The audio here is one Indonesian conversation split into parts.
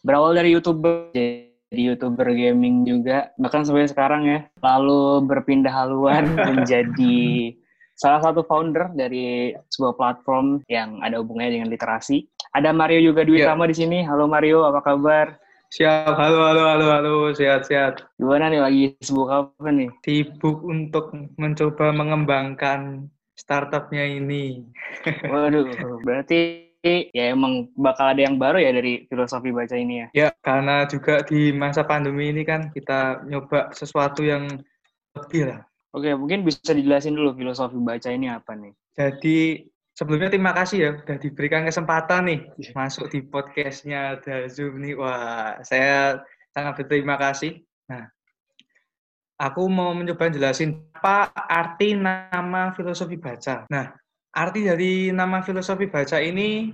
berawal dari youtuber jadi youtuber gaming juga bahkan sampai sekarang ya lalu berpindah haluan menjadi salah satu founder dari sebuah platform yang ada hubungannya dengan literasi. Ada Mario juga Dwi yeah. di sini. Halo Mario, apa kabar? Siap, halo, halo, halo, halo, sehat-sehat. Gimana nih lagi sibuk apa nih? Sibuk untuk mencoba mengembangkan startupnya ini. Waduh, berarti ya emang bakal ada yang baru ya dari filosofi baca ini ya? Ya, karena juga di masa pandemi ini kan kita nyoba sesuatu yang lebih lah Oke, mungkin bisa dijelasin dulu filosofi baca ini apa nih? Jadi sebelumnya terima kasih ya sudah diberikan kesempatan nih iya. masuk di podcastnya ada Zoom nih. Wah, saya sangat berterima kasih. Nah, aku mau mencoba jelasin apa arti nama filosofi baca. Nah, arti dari nama filosofi baca ini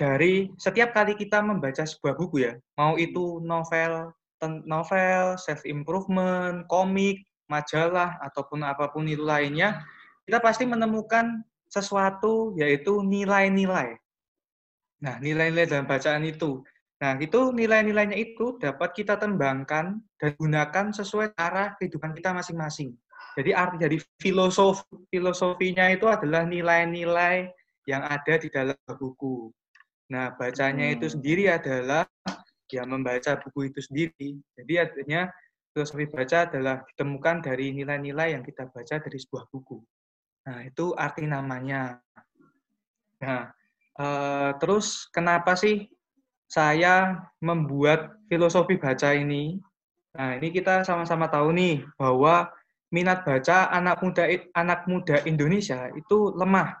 dari setiap kali kita membaca sebuah buku ya, mau itu novel, novel, self improvement, komik, majalah ataupun apa pun itu lainnya, kita pasti menemukan sesuatu yaitu nilai-nilai. Nah, nilai-nilai dalam bacaan itu. Nah, itu nilai-nilainya itu dapat kita tembangkan dan gunakan sesuai arah kehidupan kita masing-masing. Jadi arti dari filosofi filosofinya itu adalah nilai-nilai yang ada di dalam buku. Nah, bacanya itu hmm. sendiri adalah ya membaca buku itu sendiri. Jadi artinya filosofi baca adalah ditemukan dari nilai-nilai yang kita baca dari sebuah buku. Nah, itu arti namanya. Nah, uh, terus kenapa sih saya membuat filosofi baca ini? Nah, ini kita sama-sama tahu nih bahwa minat baca anak muda anak muda Indonesia itu lemah.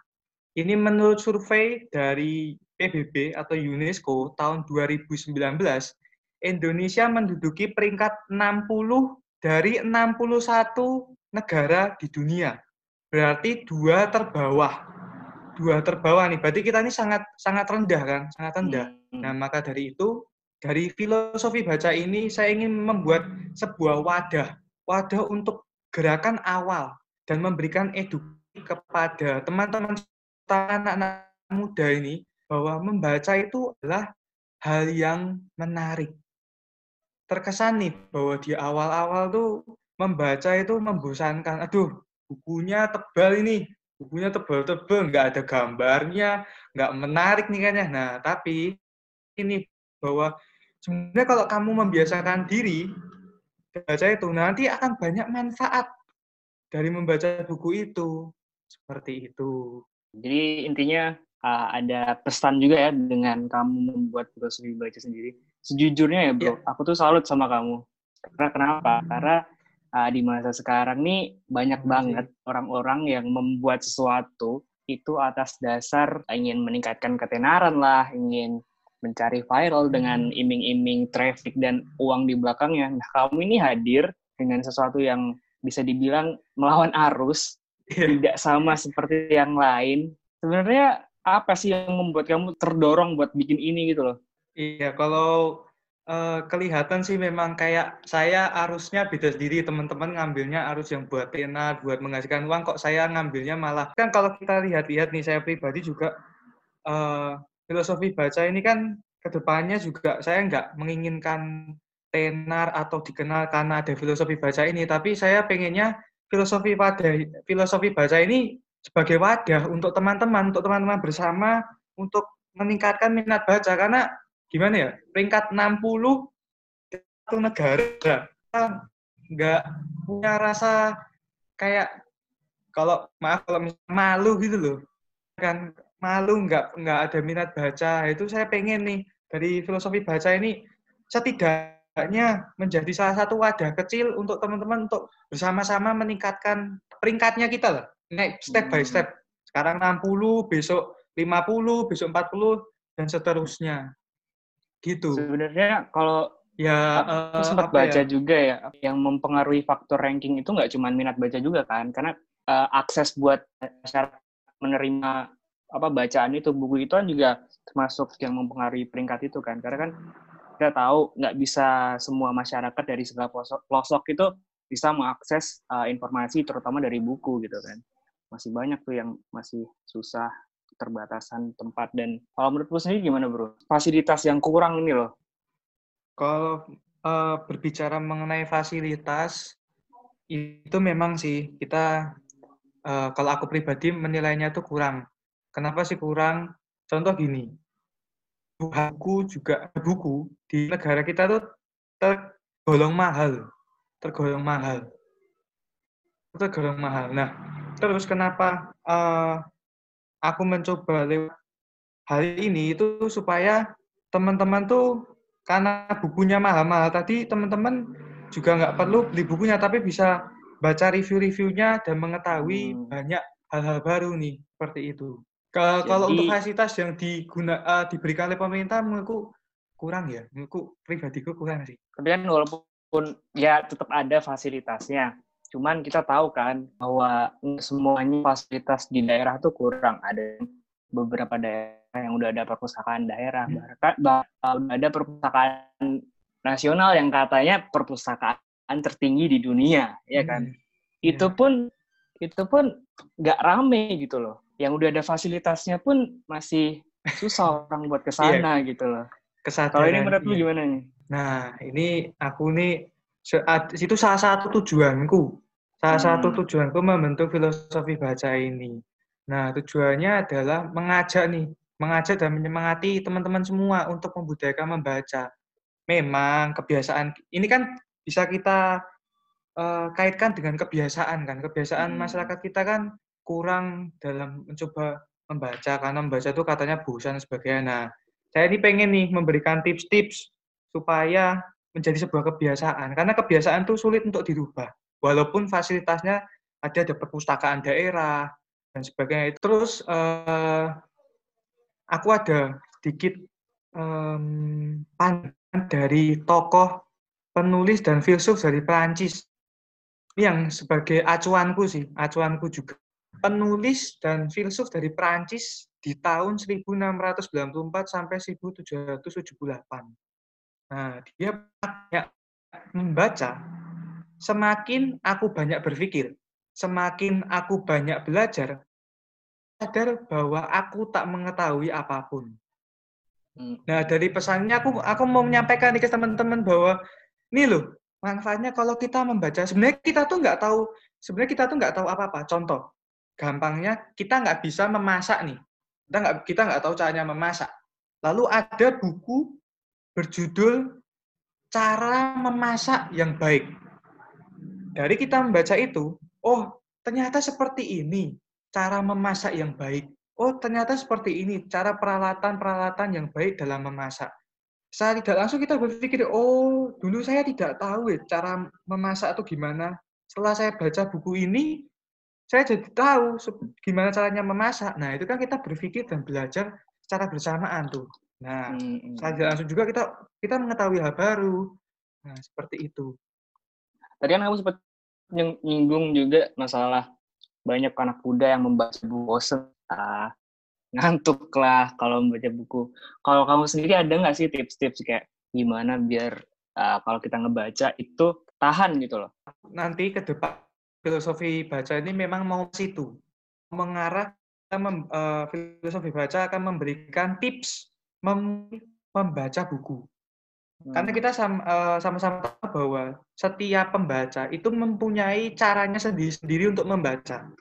Ini menurut survei dari PBB atau UNESCO tahun 2019 Indonesia menduduki peringkat 60 dari 61 negara di dunia. Berarti dua terbawah. Dua terbawah nih. Berarti kita ini sangat sangat rendah kan, sangat rendah. Hmm. Nah, maka dari itu dari filosofi baca ini saya ingin membuat sebuah wadah, wadah untuk gerakan awal dan memberikan edukasi kepada teman-teman anak-anak muda ini bahwa membaca itu adalah hal yang menarik, terkesan nih bahwa di awal-awal tuh membaca itu membosankan. Aduh, bukunya tebal ini, bukunya tebal-tebal, nggak ada gambarnya, nggak menarik nih kayaknya. Nah, tapi ini bahwa sebenarnya kalau kamu membiasakan diri baca itu nanti akan banyak manfaat dari membaca buku itu seperti itu. Jadi intinya uh, ada pesan juga ya dengan kamu membuat filosofi baca sendiri sejujurnya ya bro, yeah. aku tuh salut sama kamu. Karena kenapa? Karena uh, di masa sekarang nih banyak banget orang-orang yang membuat sesuatu itu atas dasar ingin meningkatkan ketenaran lah, ingin mencari viral dengan hmm. iming-iming traffic dan uang di belakangnya. Nah, kamu ini hadir dengan sesuatu yang bisa dibilang melawan arus, yeah. tidak sama seperti yang lain. Sebenarnya apa sih yang membuat kamu terdorong buat bikin ini gitu loh? Iya, kalau uh, kelihatan sih memang kayak saya arusnya beda sendiri, teman-teman ngambilnya arus yang buat tenar, buat menghasilkan uang, kok saya ngambilnya malah kan kalau kita lihat-lihat nih, saya pribadi juga uh, filosofi baca ini kan ke depannya juga saya nggak menginginkan tenar atau dikenal karena ada filosofi baca ini, tapi saya pengennya filosofi pada filosofi baca ini sebagai wadah untuk teman-teman, untuk teman-teman bersama untuk meningkatkan minat baca. Karena gimana ya peringkat 60 satu negara nggak punya rasa kayak kalau maaf kalau malu gitu loh. Kan malu nggak nggak ada minat baca. Itu saya pengen nih dari filosofi baca ini setidaknya menjadi salah satu wadah kecil untuk teman-teman untuk bersama-sama meningkatkan peringkatnya kita lah naik step by hmm. step sekarang 60 besok 50 besok 40 dan seterusnya. Gitu. Sebenarnya kalau ya uh, sempat baca ya? juga ya yang mempengaruhi faktor ranking itu nggak cuma minat baca juga kan. Karena uh, akses buat masyarakat menerima apa bacaan itu buku itu kan juga termasuk yang mempengaruhi peringkat itu kan karena kan kita tahu nggak bisa semua masyarakat dari segala pelosok, pelosok itu bisa mengakses uh, informasi terutama dari buku gitu kan masih banyak tuh yang masih susah keterbatasan tempat dan kalau menurut lu sendiri gimana bro? Fasilitas yang kurang ini loh Kalau uh, berbicara mengenai fasilitas, itu memang sih kita, uh, kalau aku pribadi menilainya itu kurang. Kenapa sih kurang? Contoh gini, buku juga buku di negara kita tuh tergolong mahal, tergolong mahal, tergolong mahal. Nah, terus kenapa uh, aku mencoba lewat hal ini itu supaya teman-teman tuh karena bukunya mahal-mahal tadi teman-teman juga nggak perlu beli bukunya tapi bisa baca review-reviewnya dan mengetahui hmm. banyak hal-hal baru nih seperti itu. Jadi, kalau untuk fasilitas yang diguna uh, diberikan oleh pemerintah menurutku kurang ya, menurutku pribadiku kurang sih. Tapi kan walaupun ya tetap ada fasilitasnya, cuman kita tahu kan bahwa semuanya fasilitas di daerah tuh kurang. Ada beberapa daerah yang udah ada perpustakaan daerah, hmm. bahkan udah ada perpustakaan nasional yang katanya perpustakaan tertinggi di dunia, ya kan? Hmm. Itu ya. pun itu pun nggak rame gitu loh yang udah ada fasilitasnya pun masih susah orang buat ke sana iya. gitu loh. Kalau ini menurut lu iya. gimana nih? Nah, ini aku nih itu salah satu tujuanku. Salah hmm. satu tujuanku membentuk filosofi baca ini. Nah, tujuannya adalah mengajak nih, mengajak dan menyemangati teman-teman semua untuk membudayakan membaca. Memang kebiasaan ini kan bisa kita uh, kaitkan dengan kebiasaan kan. Kebiasaan hmm. masyarakat kita kan kurang dalam mencoba membaca karena membaca itu katanya bosan sebagainya. Nah, saya ini pengen nih memberikan tips-tips supaya menjadi sebuah kebiasaan karena kebiasaan itu sulit untuk dirubah walaupun fasilitasnya ada ada perpustakaan daerah dan sebagainya. Terus uh, aku ada sedikit um, pandangan dari tokoh penulis dan filsuf dari Perancis yang sebagai acuanku sih, acuanku juga penulis dan filsuf dari Perancis di tahun 1694 sampai 1778. Nah, dia banyak membaca, semakin aku banyak berpikir, semakin aku banyak belajar, sadar bahwa aku tak mengetahui apa pun. Hmm. Nah, dari pesannya aku aku mau menyampaikan ke teman-teman bahwa ini loh, manfaatnya kalau kita membaca, sebenarnya kita tuh nggak tahu, sebenarnya kita tuh nggak tahu apa-apa. Contoh, gampangnya kita nggak bisa memasak nih. Kita nggak kita nggak tahu caranya memasak. Lalu ada buku berjudul Cara Memasak yang Baik. Dari kita membaca itu, oh ternyata seperti ini cara memasak yang baik. Oh ternyata seperti ini cara peralatan-peralatan yang baik dalam memasak. Saya tidak langsung kita berpikir, oh dulu saya tidak tahu ya cara memasak itu gimana. Setelah saya baca buku ini, saya jadi tahu gimana caranya memasak. Nah, itu kan kita berpikir dan belajar secara bersamaan tuh. Nah, hmm, saya langsung juga kita kita mengetahui hal baru. Nah, seperti itu. Tadi kan kamu sempat nyinggung juga masalah banyak anak muda yang membaca buku bosen, ah, ngantuk lah kalau membaca buku. Kalau kamu sendiri ada nggak sih tips-tips kayak gimana biar uh, kalau kita ngebaca itu tahan gitu loh? Nanti ke depan filosofi baca ini memang mau situ. Mengarah mem, uh, filosofi baca akan memberikan tips mem, membaca buku. Hmm. karena kita eh, sama-sama tahu bahwa setiap pembaca itu mempunyai caranya sendiri-sendiri untuk membaca.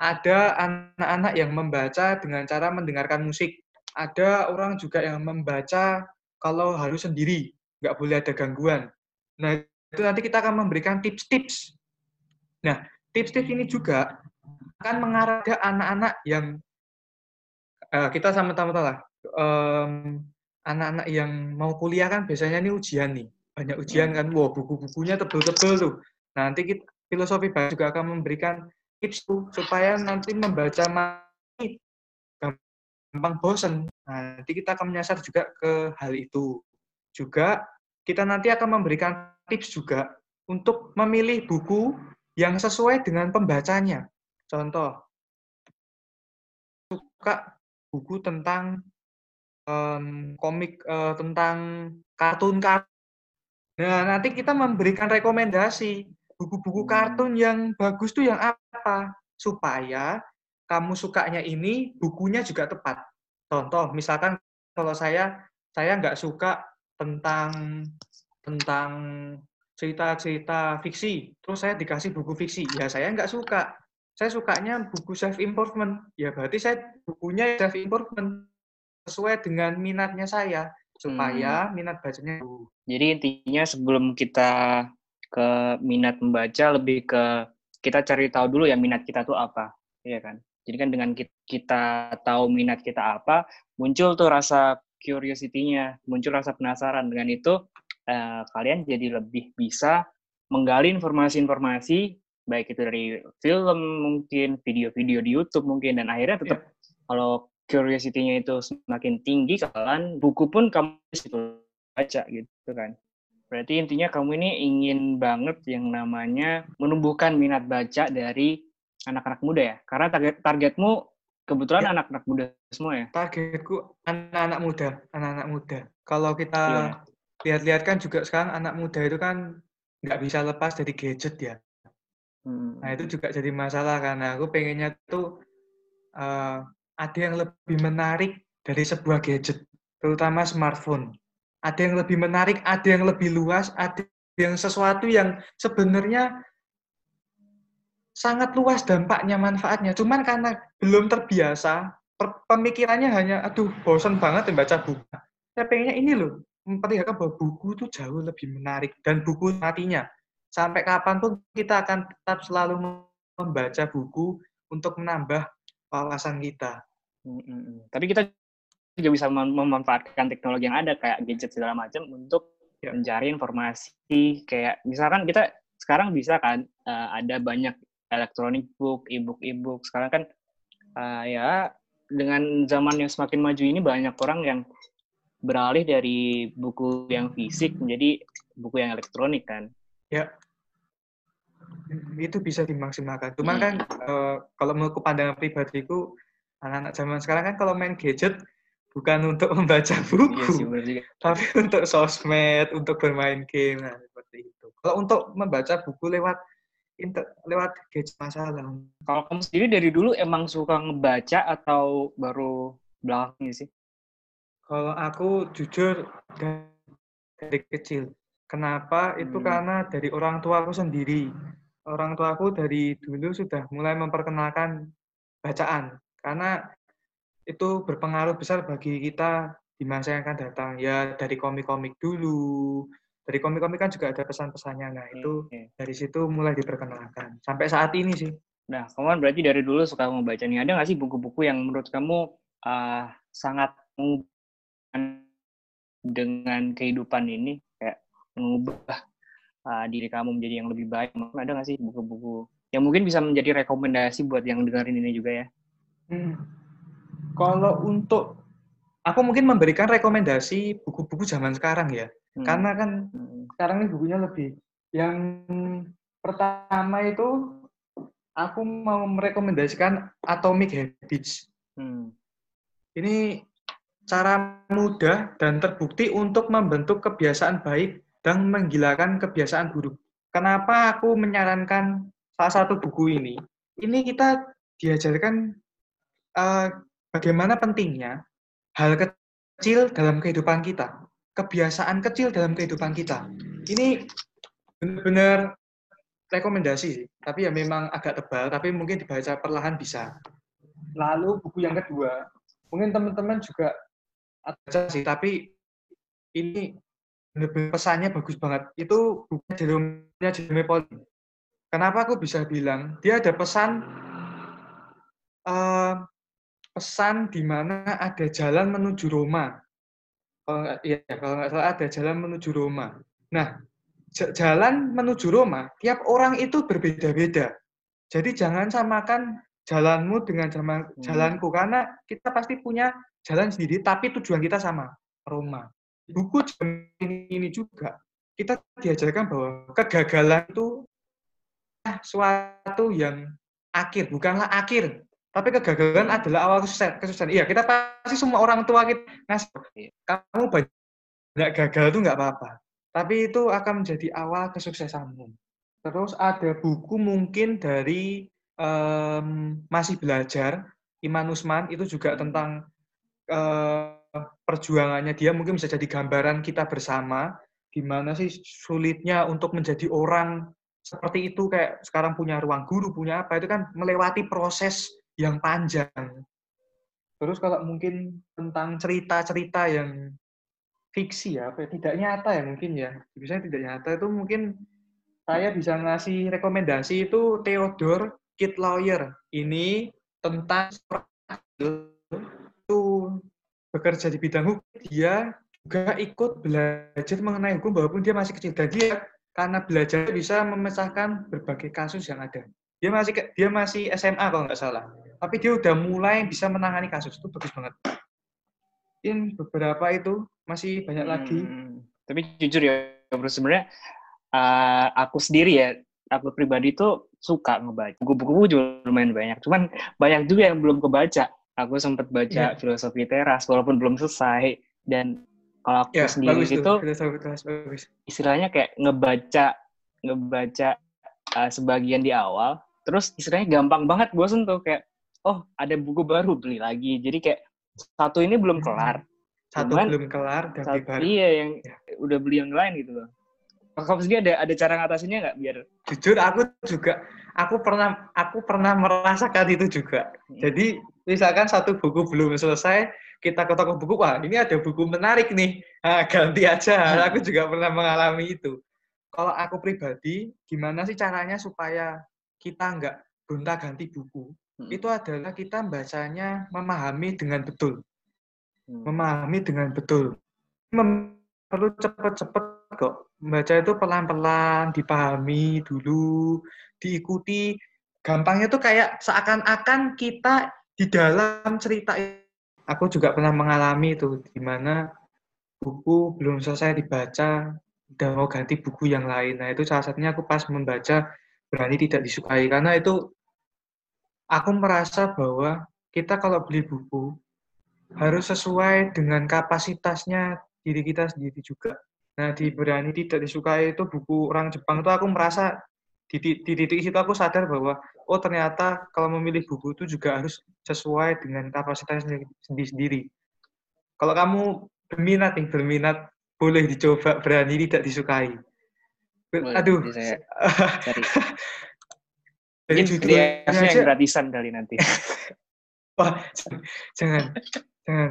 Ada anak-anak yang membaca dengan cara mendengarkan musik. Ada orang juga yang membaca kalau harus sendiri nggak boleh ada gangguan. Nah itu nanti kita akan memberikan tips-tips Nah, tips-tips ini juga akan mengarah ke anak-anak yang uh, kita sama-sama tahu lah, um, anak-anak yang mau kuliah kan biasanya ini ujian nih, banyak ujian kan, wow buku-bukunya tebel-tebel tuh. Nah, nanti kita, filosofi baru juga akan memberikan tips tuh supaya nanti membaca gampang bosen. Nah, nanti kita akan menyasar juga ke hal itu. Juga kita nanti akan memberikan tips juga untuk memilih buku yang sesuai dengan pembacanya. Contoh, suka buku tentang um, komik uh, tentang kartun kartun. Nah, nanti kita memberikan rekomendasi buku-buku kartun yang bagus tuh yang apa supaya kamu sukanya ini bukunya juga tepat. Contoh, misalkan kalau saya saya nggak suka tentang tentang cerita-cerita fiksi, terus saya dikasih buku fiksi, ya saya nggak suka. Saya sukanya buku self improvement, ya berarti saya bukunya self improvement sesuai dengan minatnya saya supaya hmm. minat bacanya. Jadi intinya sebelum kita ke minat membaca lebih ke kita cari tahu dulu ya minat kita tuh apa, iya kan? Jadi kan dengan kita tahu minat kita apa, muncul tuh rasa curiosity-nya, muncul rasa penasaran. Dengan itu uh, kalian jadi lebih bisa menggali informasi-informasi baik itu dari film mungkin, video-video di YouTube mungkin dan akhirnya tetap yeah. kalau curiosity-nya itu semakin tinggi kalian buku pun kamu bisa baca gitu kan. Berarti intinya kamu ini ingin banget yang namanya menumbuhkan minat baca dari anak-anak muda ya? Karena target targetmu kebetulan ya. anak-anak ya. muda semua ya? Targetku anak-anak muda, anak-anak muda. Kalau kita iya. Lihat-lihat kan juga sekarang anak muda itu kan nggak bisa lepas dari gadget ya. Hmm. Nah itu juga jadi masalah karena aku pengennya tuh uh, ada yang lebih menarik dari sebuah gadget, terutama smartphone. Ada yang lebih menarik, ada yang lebih luas, ada yang sesuatu yang sebenarnya sangat luas dampaknya, manfaatnya. Cuman karena belum terbiasa, pemikirannya hanya, aduh, bosan banget membaca buku. Saya pengennya ini loh, memperlihatkan bahwa buku itu jauh lebih menarik dan buku matinya. Sampai kapan pun kita akan tetap selalu membaca buku untuk menambah wawasan kita. Hmm, hmm. Tapi kita juga bisa memanfaatkan teknologi yang ada kayak gadget segala macam untuk ya. mencari informasi kayak misalkan kita sekarang bisa kan uh, ada banyak elektronik book, e-book, e-book. Sekarang kan uh, ya dengan zaman yang semakin maju ini banyak orang yang beralih dari buku yang fisik menjadi buku yang elektronik kan. Ya. Itu bisa dimaksimalkan. Cuman kan, hmm. kan uh, kalau menurut pandangan pribadiku anak-anak zaman sekarang kan kalau main gadget bukan untuk membaca buku, iya sih, tapi untuk sosmed, untuk bermain game, nah, seperti itu. Kalau untuk membaca buku lewat inter, lewat gadget masalah. Kalau kamu sendiri dari dulu emang suka ngebaca atau baru belakang sih? Kalau aku jujur dari kecil. Kenapa? Itu hmm. karena dari orang tua aku sendiri. Orang tua aku dari dulu sudah mulai memperkenalkan bacaan. Karena itu berpengaruh besar bagi kita di masa yang akan datang. Ya dari komik-komik dulu, dari komik-komik kan juga ada pesan-pesannya. Nah, itu okay. dari situ mulai diperkenalkan. Sampai saat ini sih. Nah, kamu kan berarti dari dulu suka membaca nih. Ada nggak sih buku-buku yang menurut kamu uh, sangat mengubah dengan kehidupan ini? Kayak mengubah uh, diri kamu menjadi yang lebih baik. Ada nggak sih buku-buku yang mungkin bisa menjadi rekomendasi buat yang dengerin ini juga ya? Hmm. Kalau untuk aku mungkin memberikan rekomendasi buku-buku zaman sekarang ya. Hmm. Karena kan hmm. sekarang ini bukunya lebih. Yang pertama itu aku mau merekomendasikan Atomic Habits. Hmm. Ini cara mudah dan terbukti untuk membentuk kebiasaan baik dan menggilakan kebiasaan buruk. Kenapa aku menyarankan salah satu buku ini? Ini kita diajarkan uh, bagaimana pentingnya hal kecil dalam kehidupan kita kebiasaan kecil dalam kehidupan kita. Ini benar-benar rekomendasi tapi ya memang agak tebal, tapi mungkin dibaca perlahan bisa. Lalu buku yang kedua, mungkin teman-teman juga baca sih, tapi ini benar-benar pesannya bagus banget. Itu bukunya Jerome, Jerome Pauline. Kenapa aku bisa bilang dia ada pesan uh, pesan di mana ada jalan menuju Roma kalau nggak ya kalau nggak salah ada jalan menuju Roma. Nah, jalan menuju Roma tiap orang itu berbeda-beda. Jadi jangan samakan jalanmu dengan jalan hmm. jalanku karena kita pasti punya jalan sendiri tapi tujuan kita sama Roma. Buku ini juga kita diajarkan bahwa kegagalan itu suatu yang akhir, bukanlah akhir, tapi kegagalan adalah awal kesuksesan. kesuksesan. Iya, kita pasti semua orang tua kita ngasih, kamu banyak gagal itu nggak apa-apa. Tapi itu akan menjadi awal kesuksesanmu. Terus ada buku mungkin dari um, masih belajar Iman Usman itu juga tentang uh, perjuangannya dia mungkin bisa jadi gambaran kita bersama gimana sih sulitnya untuk menjadi orang seperti itu kayak sekarang punya ruang guru punya apa itu kan melewati proses yang panjang. Terus kalau mungkin tentang cerita-cerita yang fiksi ya apa ya, tidak nyata ya mungkin ya biasanya tidak nyata itu mungkin saya bisa ngasih rekomendasi itu Theodore Kid Lawyer ini tentang bekerja di bidang hukum dia juga ikut belajar mengenai hukum walaupun dia masih kecil dan dia karena belajar bisa memecahkan berbagai kasus yang ada. Dia masih dia masih SMA kalau nggak salah. Tapi dia udah mulai bisa menangani kasus itu bagus banget. In beberapa itu masih banyak hmm, lagi. Tapi jujur ya, bro sebenarnya uh, aku sendiri ya, aku pribadi tuh suka ngebaca. Buku-buku juga lumayan banyak. Cuman banyak juga yang belum kebaca. Aku sempat baca yeah. filosofi teras walaupun belum selesai dan kalau aku ya, sendiri itu istilahnya kayak ngebaca ngebaca uh, sebagian di awal, terus istilahnya gampang banget bosen tuh kayak oh ada buku baru beli lagi. Jadi kayak satu ini belum hmm. kelar. Satu Cuman, belum kelar, satu, baru. Iya yang ya. udah beli yang lain gitu loh. Kamu sendiri ada ada cara ngatasinnya nggak biar? Jujur aku juga aku pernah aku pernah merasakan itu juga. Hmm. Jadi misalkan satu buku belum selesai, kita ke toko buku, wah ini ada buku menarik nih, nah, ganti aja. Aku juga pernah mengalami itu. Kalau aku pribadi, gimana sih caranya supaya kita nggak gonta-ganti buku? Hmm. Itu adalah kita bacanya memahami dengan betul. Hmm. Memahami dengan betul. Mem perlu cepat-cepat kok. Membaca itu pelan-pelan, dipahami dulu, diikuti. Gampangnya tuh kayak seakan-akan kita di dalam cerita aku juga pernah mengalami itu di mana buku belum selesai dibaca udah mau ganti buku yang lain. Nah, itu salah satunya aku pas membaca berani tidak disukai karena itu aku merasa bahwa kita kalau beli buku harus sesuai dengan kapasitasnya diri kita sendiri juga. Nah, di berani tidak disukai itu buku orang Jepang itu aku merasa di, di titik situ aku sadar bahwa oh ternyata kalau memilih buku itu juga harus sesuai dengan kapasitasnya sendiri sendiri. Kalau kamu berminat nih, berminat boleh dicoba, berani tidak disukai. Boleh, Aduh. Saya cari. Jadi judulnya aja, gratisan kali nanti. Wah, jangan, jangan.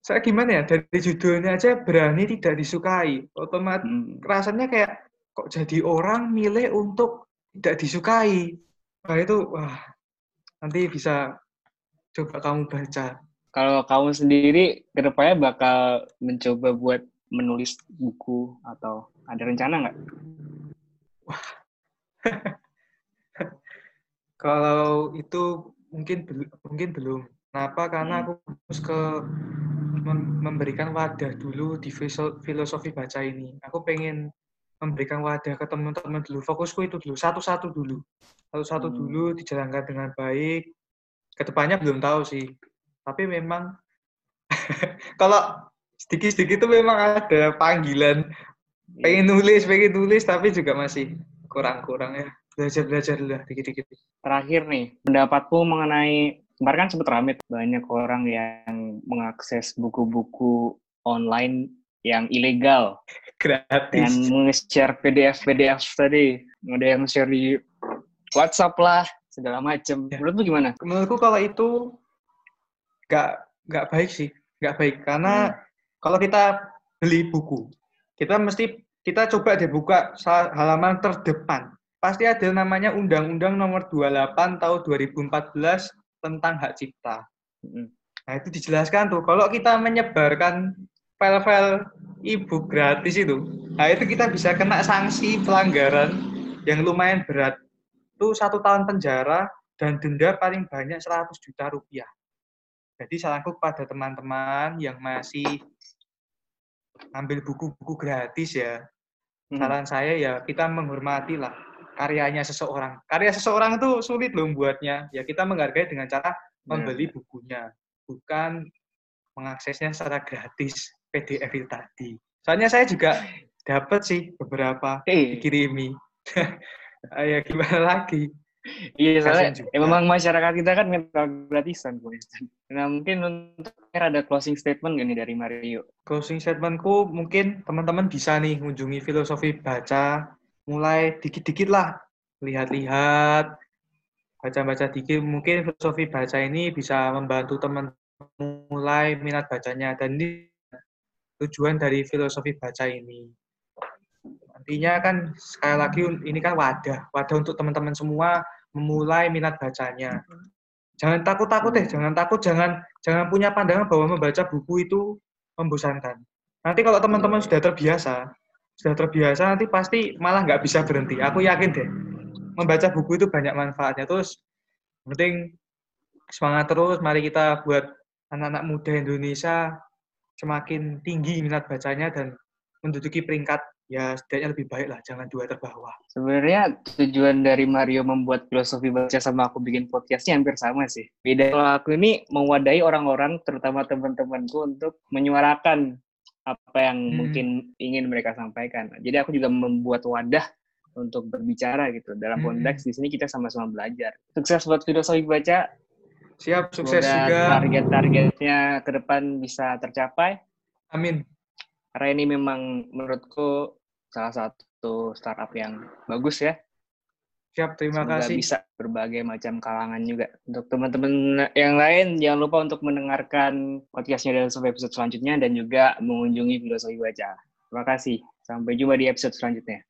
Saya gimana ya, dari judulnya aja berani tidak disukai. Otomatis hmm. rasanya kayak kok jadi orang milih untuk tidak disukai. Nah itu wah nanti bisa coba kamu baca. Kalau kamu sendiri ke depannya bakal mencoba buat menulis buku atau ada rencana nggak? Wah. Kalau itu mungkin mungkin belum. Kenapa? Karena aku harus ke memberikan wadah dulu di filosofi baca ini. Aku pengen memberikan wadah ke teman-teman dulu. Fokusku itu dulu, satu-satu dulu. Satu-satu hmm. dulu dijalankan dengan baik. Ke depannya belum tahu sih. Tapi memang kalau sedikit-sedikit itu memang ada panggilan pengen nulis, pengen nulis, tapi juga masih kurang-kurang ya. Belajar-belajar dulu dikit-dikit. Terakhir nih, pendapatmu mengenai kemarin kan sempat ramai banyak orang yang mengakses buku-buku online yang ilegal. Gratis. Dan nge-share PDF PDF tadi. Ada yang share di WhatsApp lah segala macam ya. menurut lu gimana? Menurutku kalau itu nggak nggak baik sih. Nggak baik. Karena hmm. kalau kita beli buku kita mesti kita coba deh buka halaman terdepan. Pasti ada namanya Undang-Undang Nomor 28 Tahun 2014 tentang hak cipta. Hmm. Nah itu dijelaskan tuh. Kalau kita menyebarkan file-file e-book gratis itu, nah itu kita bisa kena sanksi pelanggaran yang lumayan berat. Itu satu tahun penjara dan denda paling banyak 100 juta rupiah. Jadi saranku kepada teman-teman yang masih ambil buku-buku gratis ya, hmm. saran saya ya kita menghormati lah karyanya seseorang. Karya seseorang itu sulit loh buatnya. Ya kita menghargai dengan cara membeli bukunya, bukan mengaksesnya secara gratis. PDF itu tadi. Soalnya saya juga dapat sih beberapa dikirimi. ya gimana lagi? Iya, soalnya ya memang masyarakat kita kan minta gratisan. Nah, mungkin untuk ada closing statement gak nih dari Mario? Closing statementku mungkin teman-teman bisa nih mengunjungi filosofi baca, mulai dikit-dikit lah, lihat-lihat, baca-baca dikit. Mungkin filosofi baca ini bisa membantu teman mulai minat bacanya. Dan ini tujuan dari filosofi baca ini. Nantinya kan sekali lagi ini kan wadah, wadah untuk teman-teman semua memulai minat bacanya. Jangan takut-takut deh, jangan takut, jangan jangan punya pandangan bahwa membaca buku itu membosankan. Nanti kalau teman-teman sudah terbiasa, sudah terbiasa nanti pasti malah nggak bisa berhenti. Aku yakin deh, membaca buku itu banyak manfaatnya. Terus, penting semangat terus. Mari kita buat anak-anak muda Indonesia semakin tinggi minat bacanya dan menduduki peringkat ya setidaknya lebih baik lah, jangan dua terbawah. Sebenarnya tujuan dari Mario membuat filosofi baca sama aku bikin podcastnya hampir sama sih. Beda kalau aku ini mewadahi orang-orang, terutama teman-temanku untuk menyuarakan apa yang hmm. mungkin ingin mereka sampaikan. Jadi aku juga membuat wadah untuk berbicara gitu. Dalam hmm. konteks hmm. di sini kita sama-sama belajar. Sukses buat filosofi baca. Siap, sukses Semoga juga. Target-targetnya ke depan bisa tercapai. Amin. Karena ini memang menurutku salah satu startup yang bagus ya. Siap, terima Semoga kasih. bisa berbagai macam kalangan juga. Untuk teman-teman yang lain, jangan lupa untuk mendengarkan podcastnya dalam episode selanjutnya dan juga mengunjungi Filosofi Baca. Terima kasih. Sampai jumpa di episode selanjutnya.